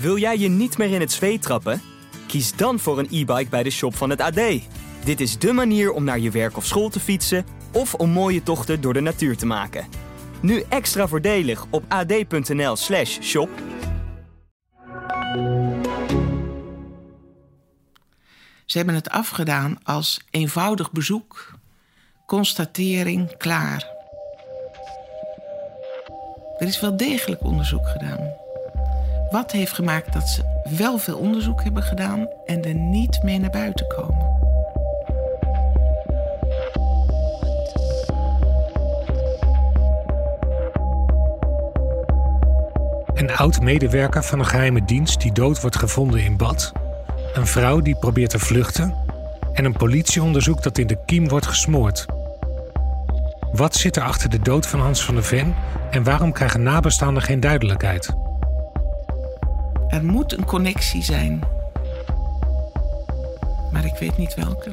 Wil jij je niet meer in het zweet trappen? Kies dan voor een e-bike bij de shop van het AD. Dit is dé manier om naar je werk of school te fietsen of om mooie tochten door de natuur te maken. Nu extra voordelig op ad.nl/slash shop. Ze hebben het afgedaan als eenvoudig bezoek, constatering, klaar. Er is wel degelijk onderzoek gedaan. Wat heeft gemaakt dat ze wel veel onderzoek hebben gedaan en er niet mee naar buiten komen? Een oud-medewerker van een geheime dienst die dood wordt gevonden in bad. Een vrouw die probeert te vluchten. En een politieonderzoek dat in de kiem wordt gesmoord. Wat zit er achter de dood van Hans van der Ven en waarom krijgen nabestaanden geen duidelijkheid? Er moet een connectie zijn. Maar ik weet niet welke.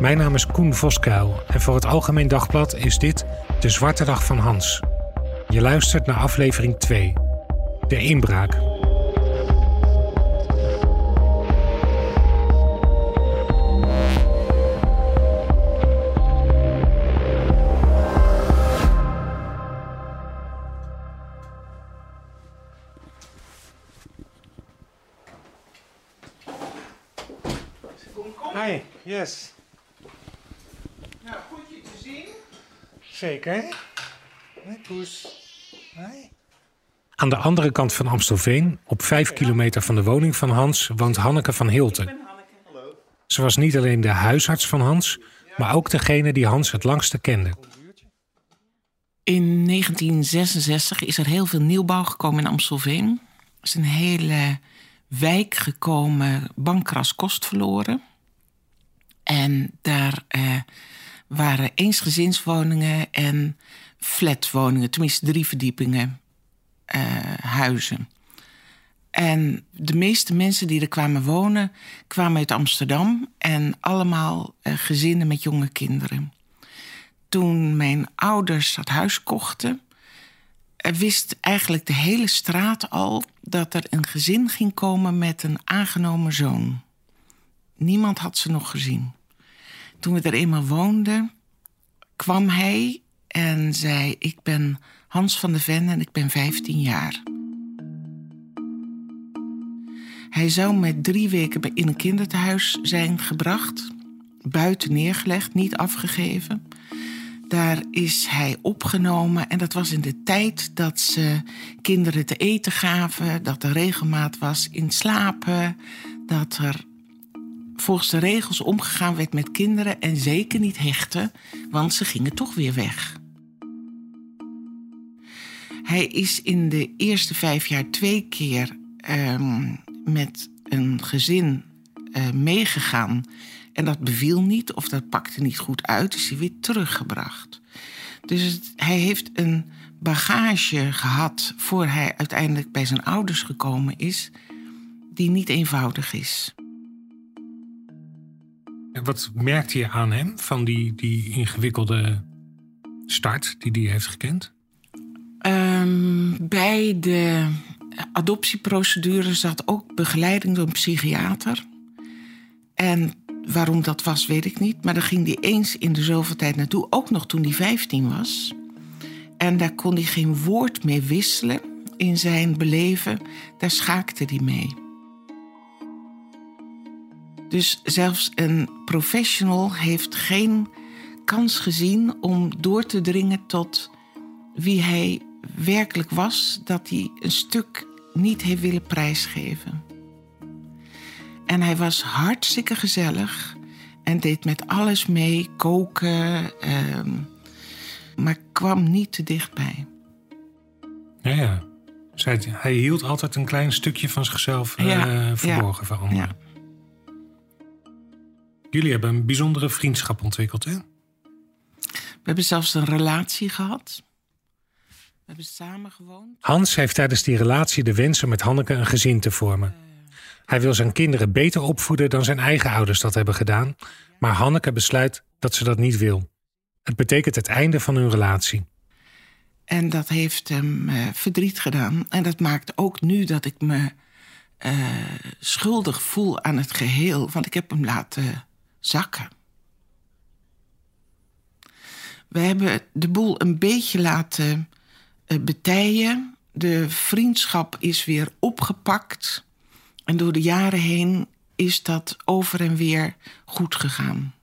Mijn naam is Koen Voskuil en voor het Algemeen Dagblad is dit De Zwarte Dag van Hans. Je luistert naar aflevering 2, De Inbraak. Yes. Nou, goed je te zien. Zeker. Hoi, Poes. Hoi. Aan de andere kant van Amstelveen, op vijf kilometer van de woning van Hans, woont Hanneke van Hilten. Ze was niet alleen de huisarts van Hans, maar ook degene die Hans het langste kende. In 1966 is er heel veel nieuwbouw gekomen in Amstelveen. Er is een hele wijk gekomen, bankras kost verloren. En daar eh, waren eensgezinswoningen en flatwoningen, tenminste drie verdiepingen eh, huizen. En de meeste mensen die er kwamen wonen, kwamen uit Amsterdam en allemaal eh, gezinnen met jonge kinderen. Toen mijn ouders dat huis kochten, eh, wist eigenlijk de hele straat al dat er een gezin ging komen met een aangenomen zoon. Niemand had ze nog gezien. Toen we er eenmaal woonden, kwam hij en zei: Ik ben Hans van de Ven en ik ben 15 jaar. Hij zou met drie weken in een kinderthuis zijn gebracht, buiten neergelegd, niet afgegeven. Daar is hij opgenomen en dat was in de tijd dat ze kinderen te eten gaven, dat er regelmaat was in slapen, dat er volgens de regels omgegaan werd met kinderen en zeker niet hechten, want ze gingen toch weer weg. Hij is in de eerste vijf jaar twee keer um, met een gezin uh, meegegaan. En dat beviel niet of dat pakte niet goed uit, is hij weer teruggebracht. Dus hij heeft een bagage gehad voor hij uiteindelijk bij zijn ouders gekomen is, die niet eenvoudig is. Wat merkte je aan hem van die, die ingewikkelde start die hij heeft gekend? Um, bij de adoptieprocedure zat ook begeleiding door een psychiater. En waarom dat was, weet ik niet. Maar daar ging hij eens in de zoveel tijd naartoe, ook nog toen hij 15 was. En daar kon hij geen woord meer wisselen in zijn beleven. Daar schaakte hij mee. Dus zelfs een professional heeft geen kans gezien om door te dringen tot wie hij werkelijk was, dat hij een stuk niet heeft willen prijsgeven. En hij was hartstikke gezellig en deed met alles mee, koken, uh, maar kwam niet te dichtbij. Ja, ja. Hij hield altijd een klein stukje van zichzelf ja, verborgen ja, van anderen. Ja. Jullie hebben een bijzondere vriendschap ontwikkeld, hè? We hebben zelfs een relatie gehad. We hebben samen gewoond. Hans heeft tijdens die relatie de wens om met Hanneke een gezin te vormen. Hij wil zijn kinderen beter opvoeden dan zijn eigen ouders dat hebben gedaan. Maar Hanneke besluit dat ze dat niet wil. Het betekent het einde van hun relatie. En dat heeft hem uh, verdriet gedaan. En dat maakt ook nu dat ik me uh, schuldig voel aan het geheel. Want ik heb hem laten zakken. We hebben de boel een beetje laten uh, betijen. De vriendschap is weer opgepakt. En door de jaren heen is dat over en weer goed gegaan.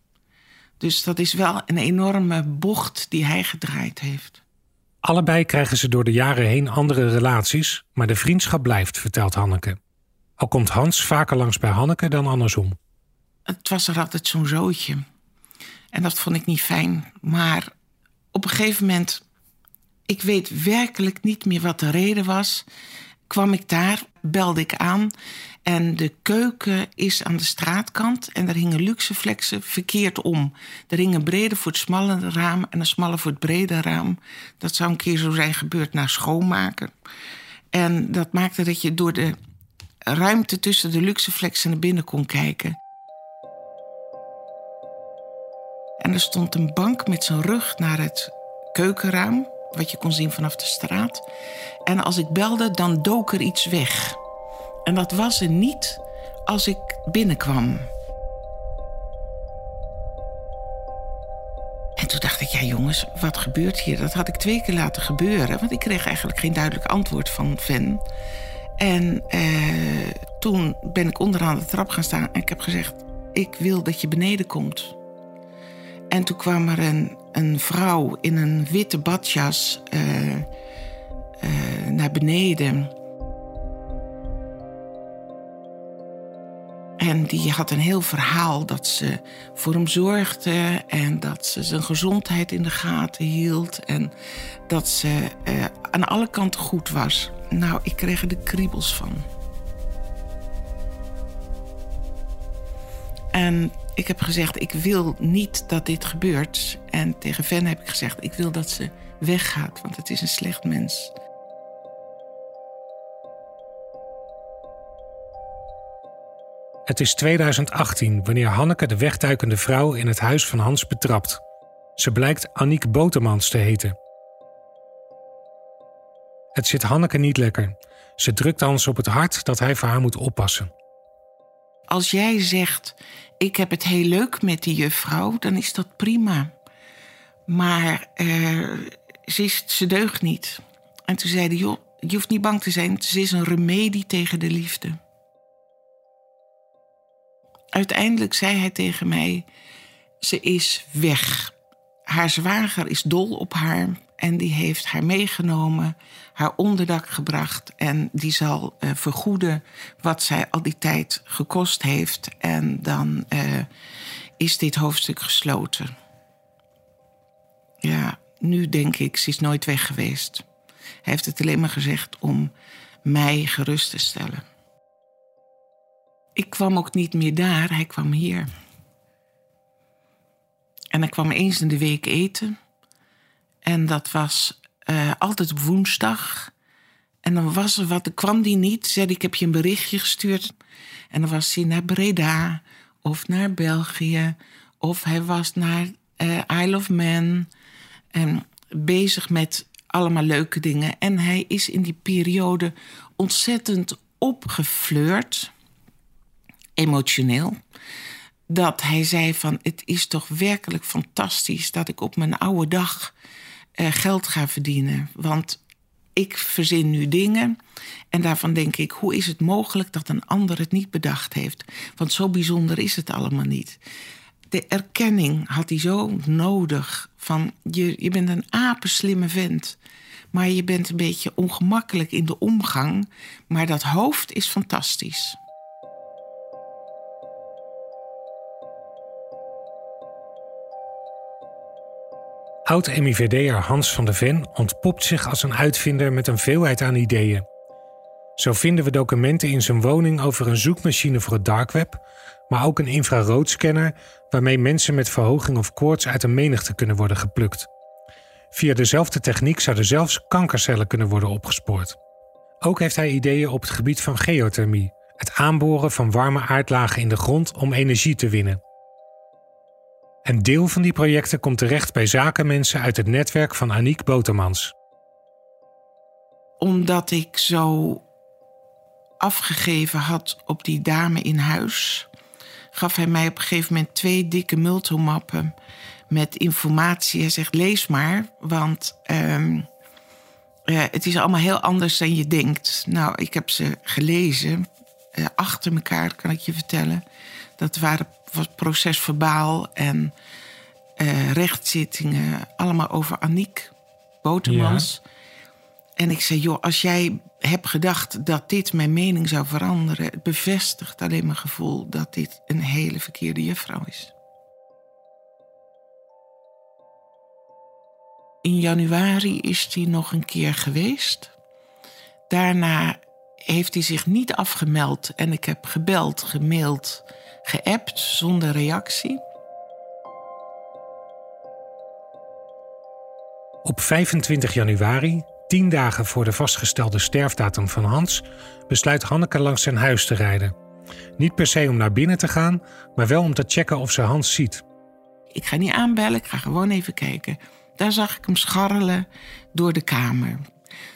Dus dat is wel een enorme bocht die hij gedraaid heeft. Allebei krijgen ze door de jaren heen andere relaties, maar de vriendschap blijft, vertelt Hanneke. Al komt Hans vaker langs bij Hanneke dan andersom. Het was er altijd zo'n zootje. En dat vond ik niet fijn. Maar op een gegeven moment, ik weet werkelijk niet meer wat de reden was. Kwam ik daar, belde ik aan en de keuken is aan de straatkant en daar hingen luxeflexen verkeerd om. Er hing een brede voor het smalle raam en een smalle voor het brede raam. Dat zou een keer zo zijn gebeurd na schoonmaken. En dat maakte dat je door de ruimte tussen de luxeflexen naar binnen kon kijken. En er stond een bank met zijn rug naar het keukenraam, wat je kon zien vanaf de straat. En als ik belde, dan dook er iets weg. En dat was er niet als ik binnenkwam. En toen dacht ik, ja jongens, wat gebeurt hier? Dat had ik twee keer laten gebeuren, want ik kreeg eigenlijk geen duidelijk antwoord van Ven. En eh, toen ben ik onderaan de trap gaan staan en ik heb gezegd: Ik wil dat je beneden komt. En toen kwam er een, een vrouw in een witte badjas uh, naar beneden. En die had een heel verhaal dat ze voor hem zorgde en dat ze zijn gezondheid in de gaten hield en dat ze uh, aan alle kanten goed was. Nou, ik kreeg er de kriebels van. En ik heb gezegd, ik wil niet dat dit gebeurt. En tegen Ven heb ik gezegd, ik wil dat ze weggaat, want het is een slecht mens. Het is 2018 wanneer Hanneke de wegduikende vrouw in het huis van Hans betrapt. Ze blijkt Aniek Botermans te heten. Het zit Hanneke niet lekker. Ze drukt Hans op het hart dat hij voor haar moet oppassen. Als jij zegt, ik heb het heel leuk met die juffrouw, dan is dat prima. Maar uh, ze, is, ze deugt niet. En toen zei hij, je hoeft niet bang te zijn. Ze is een remedie tegen de liefde. Uiteindelijk zei hij tegen mij: Ze is weg. Haar zwager is dol op haar en die heeft haar meegenomen, haar onderdak gebracht en die zal uh, vergoeden wat zij al die tijd gekost heeft. En dan uh, is dit hoofdstuk gesloten. Ja, nu denk ik, ze is nooit weg geweest. Hij heeft het alleen maar gezegd om mij gerust te stellen. Ik kwam ook niet meer daar, hij kwam hier. En hij kwam eens in de week eten. En dat was uh, altijd woensdag. En dan was er wat, kwam die niet. Zei ik heb je een berichtje gestuurd. En dan was hij naar Breda of naar België. Of hij was naar uh, Isle of Man. En bezig met allemaal leuke dingen. En hij is in die periode ontzettend opgefleurd emotioneel. Dat hij zei van het is toch werkelijk fantastisch dat ik op mijn oude dag geld ga verdienen. Want ik verzin nu dingen en daarvan denk ik, hoe is het mogelijk dat een ander het niet bedacht heeft? Want zo bijzonder is het allemaal niet. De erkenning had hij zo nodig van je, je bent een apenslimme vent. Maar je bent een beetje ongemakkelijk in de omgang. Maar dat hoofd is fantastisch. Oud-MIVD'er Hans van de Ven ontpopt zich als een uitvinder met een veelheid aan ideeën. Zo vinden we documenten in zijn woning over een zoekmachine voor het dark web, maar ook een infraroodscanner waarmee mensen met verhoging of koorts uit een menigte kunnen worden geplukt. Via dezelfde techniek zouden zelfs kankercellen kunnen worden opgespoord. Ook heeft hij ideeën op het gebied van geothermie, het aanboren van warme aardlagen in de grond om energie te winnen. Een deel van die projecten komt terecht bij zakenmensen uit het netwerk van Aniek Botermans. omdat ik zo afgegeven had op die dame in huis, gaf hij mij op een gegeven moment twee dikke multomappen met informatie. Hij zegt: lees maar, want ehm, het is allemaal heel anders dan je denkt. Nou, ik heb ze gelezen, uh, achter elkaar kan ik je vertellen. Dat waren, procesverbaal en uh, rechtszittingen, allemaal over Aniek Botermans. En ik zei, joh, als jij hebt gedacht dat dit mijn mening zou veranderen... het bevestigt alleen mijn gevoel dat dit een hele verkeerde juffrouw is. In januari is hij nog een keer geweest. Daarna heeft hij zich niet afgemeld en ik heb gebeld, gemaild, geappt zonder reactie. Op 25 januari, tien dagen voor de vastgestelde sterfdatum van Hans, besluit Hanneke langs zijn huis te rijden. Niet per se om naar binnen te gaan, maar wel om te checken of ze Hans ziet. Ik ga niet aanbellen, ik ga gewoon even kijken. Daar zag ik hem scharrelen door de kamer.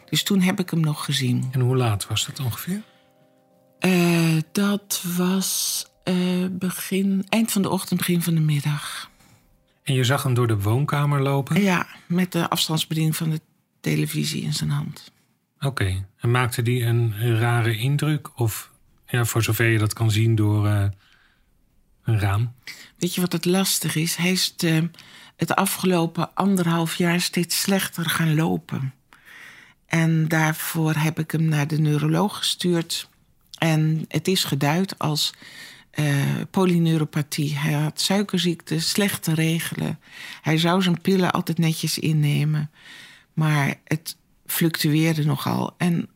Dus toen heb ik hem nog gezien. En hoe laat was dat ongeveer? Uh, dat was uh, begin, eind van de ochtend, begin van de middag. En je zag hem door de woonkamer lopen? Ja, met de afstandsbediening van de televisie in zijn hand. Oké, en maakte die een rare indruk? Of ja, voor zover je dat kan zien door uh, een raam? Weet je wat het lastig is? Hij is de, het afgelopen anderhalf jaar steeds slechter gaan lopen. En daarvoor heb ik hem naar de neuroloog gestuurd. En het is geduid als uh, polyneuropathie. Hij had suikerziekte, slechte regelen. Hij zou zijn pillen altijd netjes innemen. Maar het fluctueerde nogal. En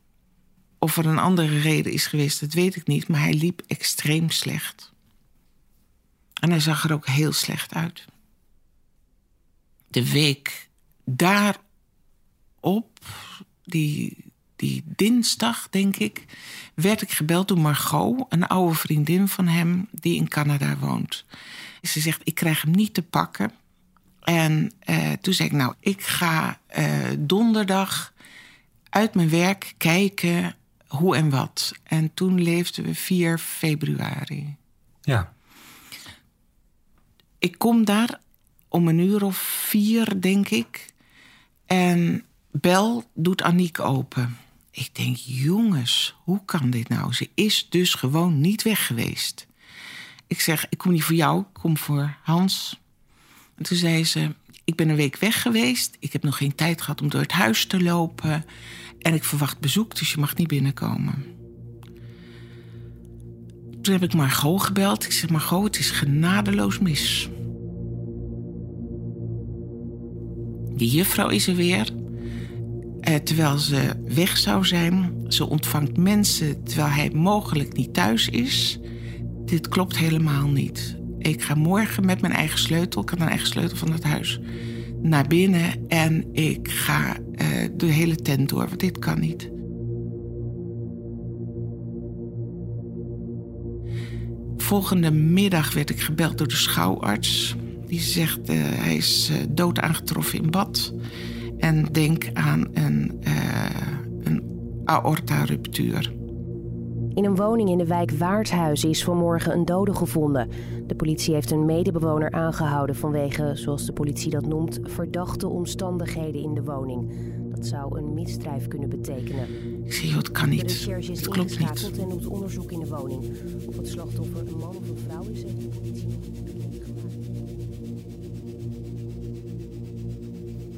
of er een andere reden is geweest, dat weet ik niet. Maar hij liep extreem slecht. En hij zag er ook heel slecht uit. De week daarop die, die dinsdag, denk ik, werd ik gebeld door Margot, een oude vriendin van hem die in Canada woont. Ze zegt: Ik krijg hem niet te pakken. En uh, toen zei ik: Nou, ik ga uh, donderdag uit mijn werk kijken hoe en wat. En toen leefden we 4 februari. Ja. Ik kom daar om een uur of vier, denk ik. En bel doet Aniek open. Ik denk, jongens, hoe kan dit nou? Ze is dus gewoon niet weg geweest. Ik zeg, ik kom niet voor jou, ik kom voor Hans. En toen zei ze, ik ben een week weg geweest. Ik heb nog geen tijd gehad om door het huis te lopen. En ik verwacht bezoek, dus je mag niet binnenkomen. Toen heb ik Margot gebeld. Ik zeg, Margot, het is genadeloos mis. Die juffrouw is er weer. Eh, terwijl ze weg zou zijn. Ze ontvangt mensen terwijl hij mogelijk niet thuis is. Dit klopt helemaal niet. Ik ga morgen met mijn eigen sleutel, ik heb een eigen sleutel van het huis, naar binnen en ik ga uh, de hele tent door, want dit kan niet. Volgende middag werd ik gebeld door de schouwarts. Die zegt uh, hij is dood aangetroffen in bad. En denk aan een, uh, een aorta-ruptuur. In een woning in de wijk Waardhuizen is vanmorgen een dode gevonden. De politie heeft een medebewoner aangehouden vanwege, zoals de politie dat noemt, verdachte omstandigheden in de woning. Dat zou een misdrijf kunnen betekenen. Ik zie, het kan niet. Het klopt niet. en doet onderzoek in de woning. Of het slachtoffer een man of een vrouw is, heeft de politie nog niet bekendgemaakt.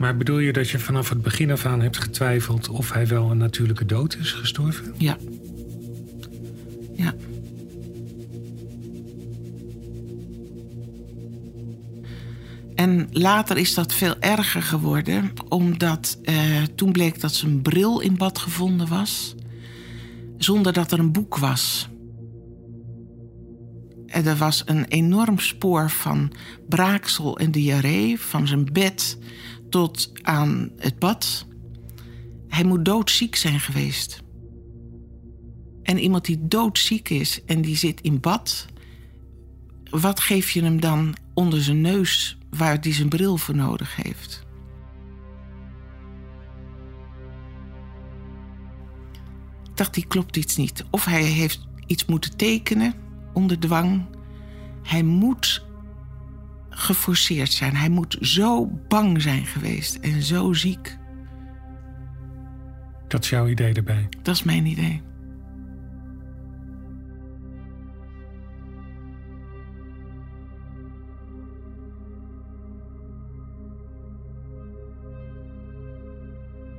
Maar bedoel je dat je vanaf het begin af aan hebt getwijfeld of hij wel een natuurlijke dood is gestorven? Ja. Ja. En later is dat veel erger geworden, omdat eh, toen bleek dat zijn bril in bad gevonden was, zonder dat er een boek was. Er was een enorm spoor van braaksel en diarree, van zijn bed tot aan het bad. Hij moet doodziek zijn geweest. En iemand die doodziek is en die zit in bad, wat geef je hem dan onder zijn neus waar hij zijn bril voor nodig heeft? dacht, die klopt iets niet. Of hij heeft iets moeten tekenen onder dwang. Hij moet geforceerd zijn. Hij moet zo bang zijn geweest en zo ziek. Dat is jouw idee erbij? Dat is mijn idee.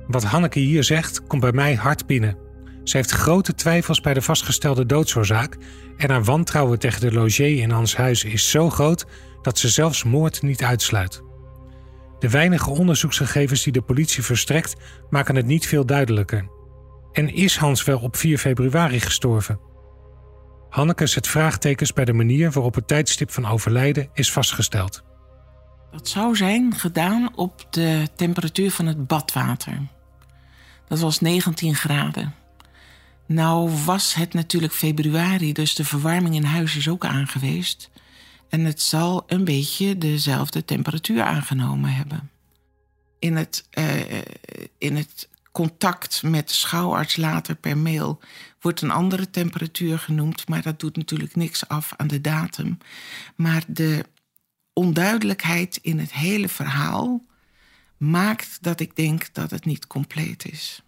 Wat Hanneke hier zegt, komt bij mij hard binnen. Ze heeft grote twijfels bij de vastgestelde doodsoorzaak en haar wantrouwen tegen de logier in Hans huis is zo groot dat ze zelfs moord niet uitsluit. De weinige onderzoeksgegevens die de politie verstrekt maken het niet veel duidelijker. En is Hans wel op 4 februari gestorven? Hanneke zet vraagtekens bij de manier waarop het tijdstip van overlijden is vastgesteld. Dat zou zijn gedaan op de temperatuur van het badwater. Dat was 19 graden. Nou was het natuurlijk februari, dus de verwarming in huis is ook aangeweest. En het zal een beetje dezelfde temperatuur aangenomen hebben. In het, uh, in het contact met de schouwarts later per mail wordt een andere temperatuur genoemd, maar dat doet natuurlijk niks af aan de datum. Maar de onduidelijkheid in het hele verhaal maakt dat ik denk dat het niet compleet is.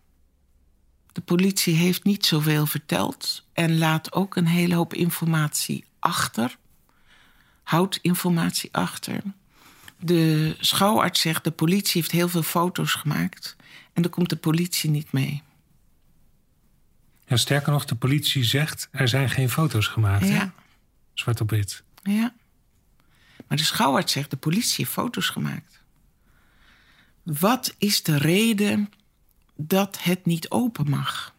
De politie heeft niet zoveel verteld en laat ook een hele hoop informatie achter. Houdt informatie achter. De schouwarts zegt de politie heeft heel veel foto's gemaakt en dan komt de politie niet mee. Ja, sterker nog, de politie zegt er zijn geen foto's gemaakt. Ja. Zwart op wit. Ja. Maar de schouwarts zegt de politie heeft foto's gemaakt. Wat is de reden dat het niet open mag?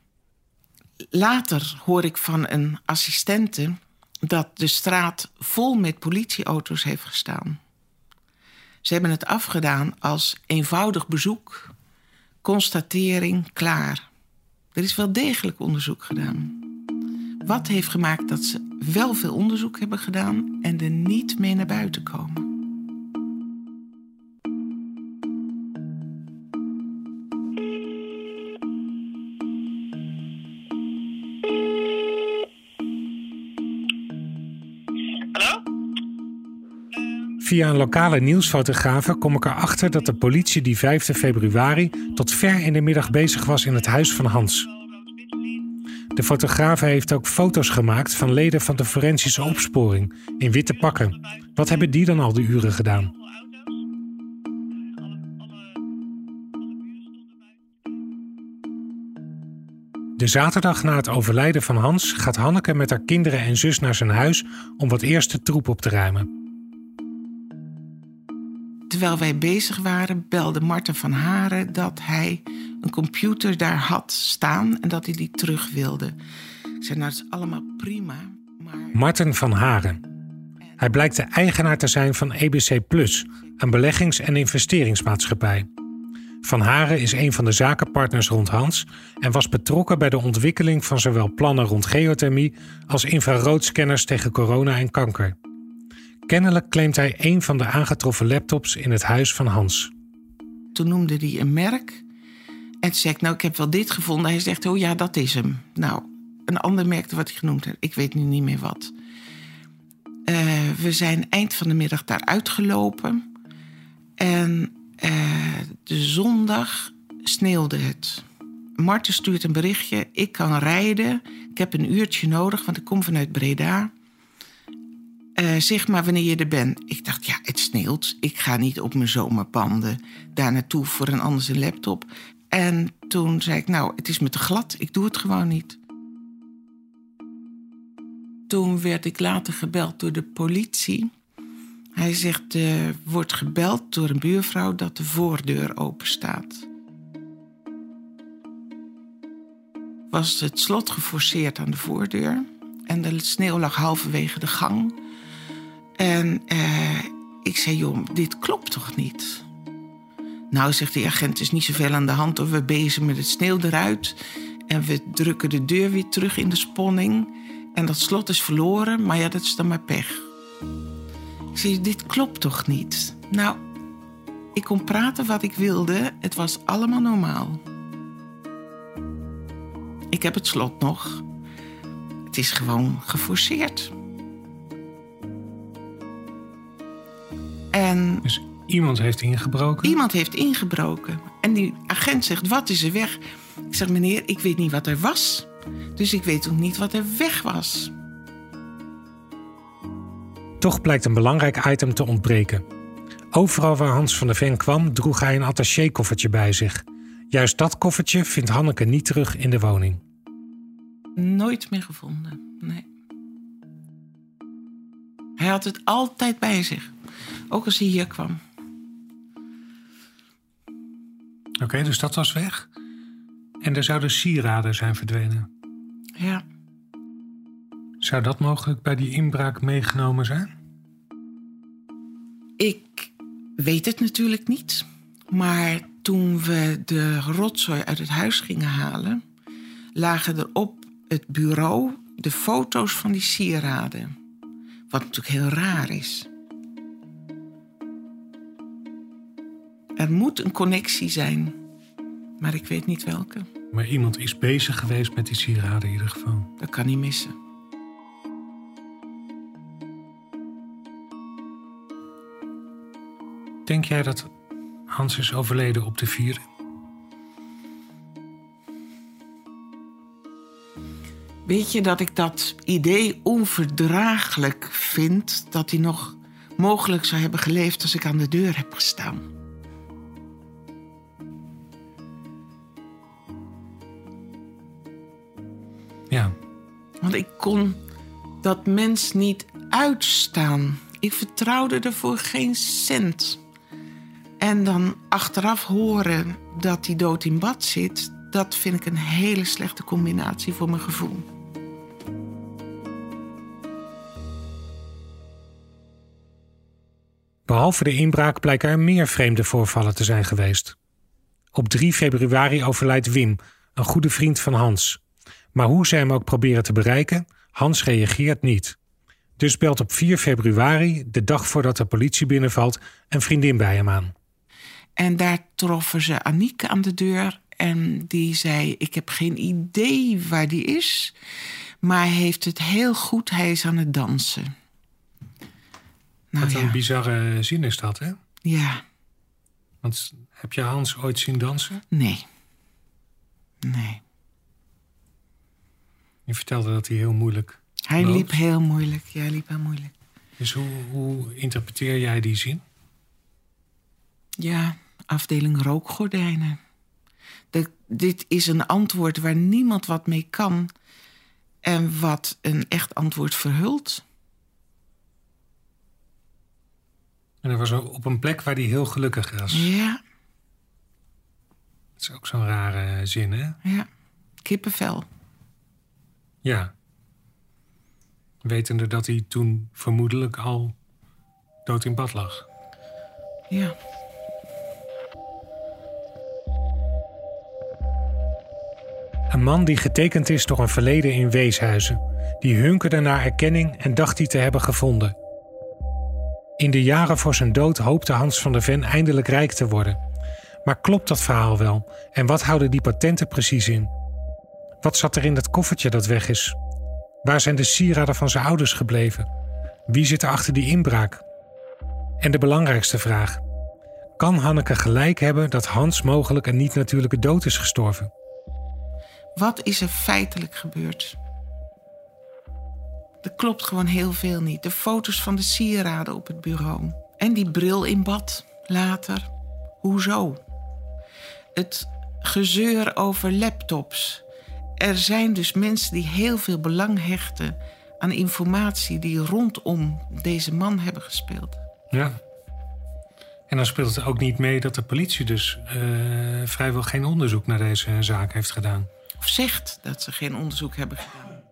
Later hoor ik van een assistente dat de straat vol met politieauto's heeft gestaan. Ze hebben het afgedaan als eenvoudig bezoek, constatering, klaar. Er is wel degelijk onderzoek gedaan. Wat heeft gemaakt dat ze wel veel onderzoek hebben gedaan en er niet mee naar buiten komen? Via een lokale nieuwsfotografe kom ik erachter dat de politie die 5 februari tot ver in de middag bezig was in het huis van Hans. De fotograaf heeft ook foto's gemaakt van leden van de forensische opsporing in witte pakken. Wat hebben die dan al die uren gedaan? De zaterdag na het overlijden van Hans gaat Hanneke met haar kinderen en zus naar zijn huis om wat eerste troep op te ruimen. Terwijl wij bezig waren, belde Marten van Haren dat hij een computer daar had staan en dat hij die terug wilde. Ik zei, nou, dat is allemaal prima, maar... Marten van Haren. Hij blijkt de eigenaar te zijn van EBC Plus, een beleggings- en investeringsmaatschappij. Van Haren is een van de zakenpartners rond Hans en was betrokken bij de ontwikkeling van zowel plannen rond geothermie als infraroodscanners tegen corona en kanker. Kennelijk claimt hij een van de aangetroffen laptops in het huis van Hans. Toen noemde hij een merk. En zei ik, nou, ik heb wel dit gevonden. Hij zegt, oh ja, dat is hem. Nou, een ander merk wat hij genoemd heeft. Ik weet nu niet meer wat. Uh, we zijn eind van de middag daar uitgelopen. En uh, de zondag sneeuwde het. Marten stuurt een berichtje. Ik kan rijden. Ik heb een uurtje nodig, want ik kom vanuit Breda. Uh, zeg maar wanneer je er bent. Ik dacht, ja, het sneeuwt. Ik ga niet op mijn zomerpanden daar naartoe voor een anders een laptop. En toen zei ik, nou, het is me te glad. Ik doe het gewoon niet. Toen werd ik later gebeld door de politie. Hij zegt, er wordt gebeld door een buurvrouw dat de voordeur open staat. Was het slot geforceerd aan de voordeur en de sneeuw lag halverwege de gang. En uh, ik zei, joh, dit klopt toch niet? Nou, zegt de agent, is niet zoveel aan de hand. Of we met het sneeuw eruit. En we drukken de deur weer terug in de sponning. En dat slot is verloren, maar ja, dat is dan maar pech. Ik zei, dit klopt toch niet? Nou, ik kon praten wat ik wilde. Het was allemaal normaal. Ik heb het slot nog. Het is gewoon geforceerd. En Dus iemand heeft ingebroken. iemand heeft ingebroken. En die agent zegt, wat is er weg? Ik zeg, meneer, ik weet niet wat er was. Dus ik weet ook niet wat er weg was. Toch blijkt een belangrijk item te ontbreken. Overal waar Hans van der Ven kwam, droeg hij een attaché-koffertje bij zich. Juist dat koffertje vindt Hanneke niet terug in de woning. Nooit meer gevonden, nee. Hij had het altijd bij zich. Ook als hij hier kwam. Oké, dus dat was weg. En er zouden sieraden zijn verdwenen. Ja, Zou dat mogelijk bij die inbraak meegenomen zijn? ik weet het natuurlijk niet. Maar toen we de rotzooi uit het huis gingen halen... lagen er op het bureau de foto's van die sieraden. Wat natuurlijk heel raar is. Er moet een connectie zijn, maar ik weet niet welke. Maar iemand is bezig geweest met die sieraden in ieder geval. Dat kan niet missen. Denk jij dat Hans is overleden op de vierde? Weet je dat ik dat idee onverdraaglijk vind dat hij nog mogelijk zou hebben geleefd als ik aan de deur heb gestaan? Want ik kon dat mens niet uitstaan. Ik vertrouwde er voor geen cent. En dan achteraf horen dat hij dood in bad zit, dat vind ik een hele slechte combinatie voor mijn gevoel. Behalve de inbraak blijken er meer vreemde voorvallen te zijn geweest. Op 3 februari overlijdt Wim, een goede vriend van Hans. Maar hoe ze hem ook proberen te bereiken, Hans reageert niet. Dus belt op 4 februari, de dag voordat de politie binnenvalt, een vriendin bij hem aan. En daar troffen ze Aniek aan de deur. En die zei: Ik heb geen idee waar die is. Maar hij heeft het heel goed. Hij is aan het dansen. Nou Wat een ja. bizarre zin is dat, hè? ja, Want heb je Hans ooit zien dansen? nee. Nee. Je vertelde dat hij heel moeilijk Hij loopt. liep heel moeilijk. Ja, liep heel moeilijk. Dus hoe, hoe interpreteer jij die zin? Ja, afdeling rookgordijnen. De, dit is een antwoord waar niemand wat mee kan. En wat een echt antwoord verhult. En dat was op een plek waar hij heel gelukkig was. Ja, Dat is ook zo'n rare zin, hè? ja. Kippenvel. Ja. Wetende dat hij toen vermoedelijk al dood in bad lag. Ja. Een man die getekend is door een verleden in weeshuizen. Die hunkerde naar erkenning en dacht die te hebben gevonden. In de jaren voor zijn dood hoopte Hans van der Ven eindelijk rijk te worden. Maar klopt dat verhaal wel? En wat houden die patenten precies in? Wat zat er in dat koffertje dat weg is? Waar zijn de sieraden van zijn ouders gebleven? Wie zit er achter die inbraak? En de belangrijkste vraag: kan Hanneke gelijk hebben dat Hans mogelijk een niet-natuurlijke dood is gestorven? Wat is er feitelijk gebeurd? Er klopt gewoon heel veel niet. De foto's van de sieraden op het bureau. En die bril in bad later. Hoezo? Het gezeur over laptops. Er zijn dus mensen die heel veel belang hechten aan informatie die rondom deze man hebben gespeeld. Ja. En dan speelt het ook niet mee dat de politie dus eh, vrijwel geen onderzoek naar deze zaak heeft gedaan. Of zegt dat ze geen onderzoek hebben gedaan.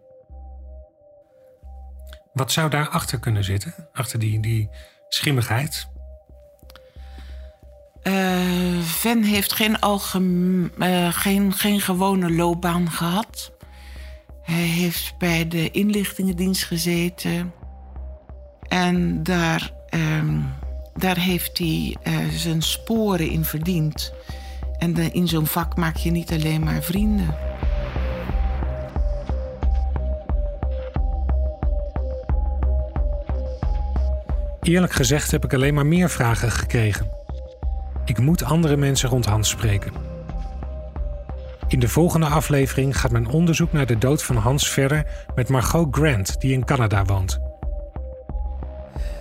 Wat zou daarachter kunnen zitten? Achter die, die schimmigheid? Eh, uh, Van heeft geen, algemeen, eh, geen, geen gewone loopbaan gehad. Hij heeft bij de inlichtingendienst gezeten. En daar, ehm, daar heeft hij eh, zijn sporen in verdiend. En in zo'n vak maak je niet alleen maar vrienden. Eerlijk gezegd heb ik alleen maar meer vragen gekregen. Ik moet andere mensen rond Hans spreken. In de volgende aflevering gaat mijn onderzoek naar de dood van Hans verder met Margot Grant, die in Canada woont.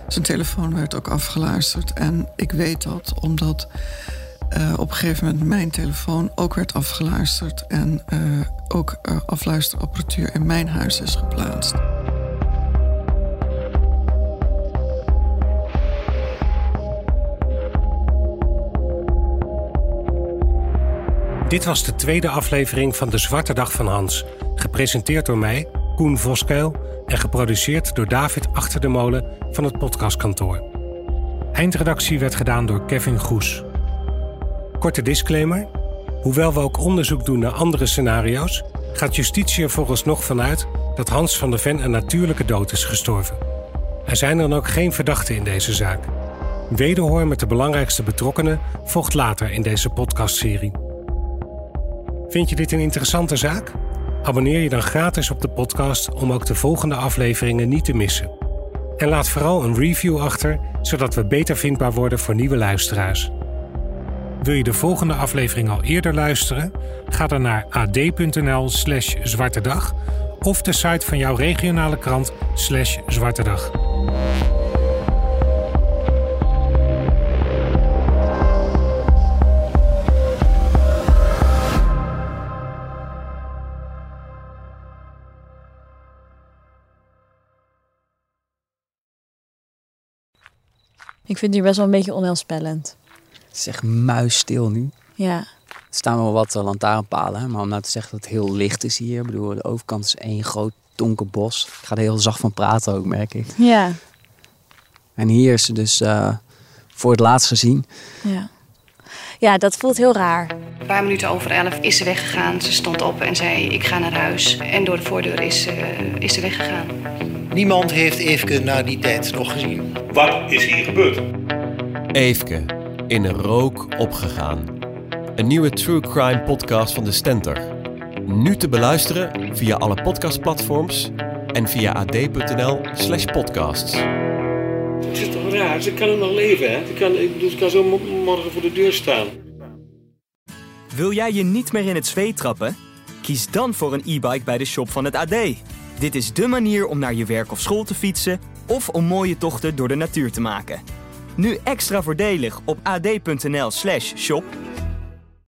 Zijn telefoon werd ook afgeluisterd. En ik weet dat omdat uh, op een gegeven moment mijn telefoon ook werd afgeluisterd. En uh, ook uh, afluisterapparatuur in mijn huis is geplaatst. Dit was de tweede aflevering van De Zwarte Dag van Hans. Gepresenteerd door mij, Koen Voskuil, en geproduceerd door David Achter de Molen van het podcastkantoor. Eindredactie werd gedaan door Kevin Goes. Korte disclaimer. Hoewel we ook onderzoek doen naar andere scenario's, gaat justitie er vooralsnog vanuit dat Hans van der Ven een natuurlijke dood is gestorven. Er zijn dan ook geen verdachten in deze zaak. Wederhoor met de belangrijkste betrokkenen volgt later in deze podcastserie. Vind je dit een interessante zaak? Abonneer je dan gratis op de podcast om ook de volgende afleveringen niet te missen. En laat vooral een review achter, zodat we beter vindbaar worden voor nieuwe luisteraars. Wil je de volgende aflevering al eerder luisteren? Ga dan naar ad.nl/slash zwartedag of de site van jouw regionale krant slash zwartedag. Ik vind hier best wel een beetje onheilspellend. Het is echt muisstil nu. Ja. Er staan wel wat uh, lantaarnpalen, maar om nou te zeggen dat het heel licht is hier. Ik bedoel, de overkant is één groot donker bos. Ik ga er heel zacht van praten ook, merk ik. Ja. En hier is ze dus uh, voor het laatst gezien. Ja. Ja, dat voelt heel raar. Een paar minuten over elf is ze weggegaan. Ze stond op en zei: Ik ga naar huis. En door de voordeur is, uh, is ze weggegaan. Niemand heeft Eefke na die tijd nog gezien. Wat is hier gebeurd? Eefke, in rook opgegaan. Een nieuwe true crime podcast van de Stenter. Nu te beluisteren via alle podcastplatforms en via ad.nl slash podcasts. Het is toch raar? Ze kan nog leven, hè? Ze kan, ze kan zo morgen voor de deur staan. Wil jij je niet meer in het zweet trappen? Kies dan voor een e-bike bij de shop van het AD. Dit is dé manier om naar je werk of school te fietsen of om mooie tochten door de natuur te maken. Nu extra voordelig op ad.nl/shop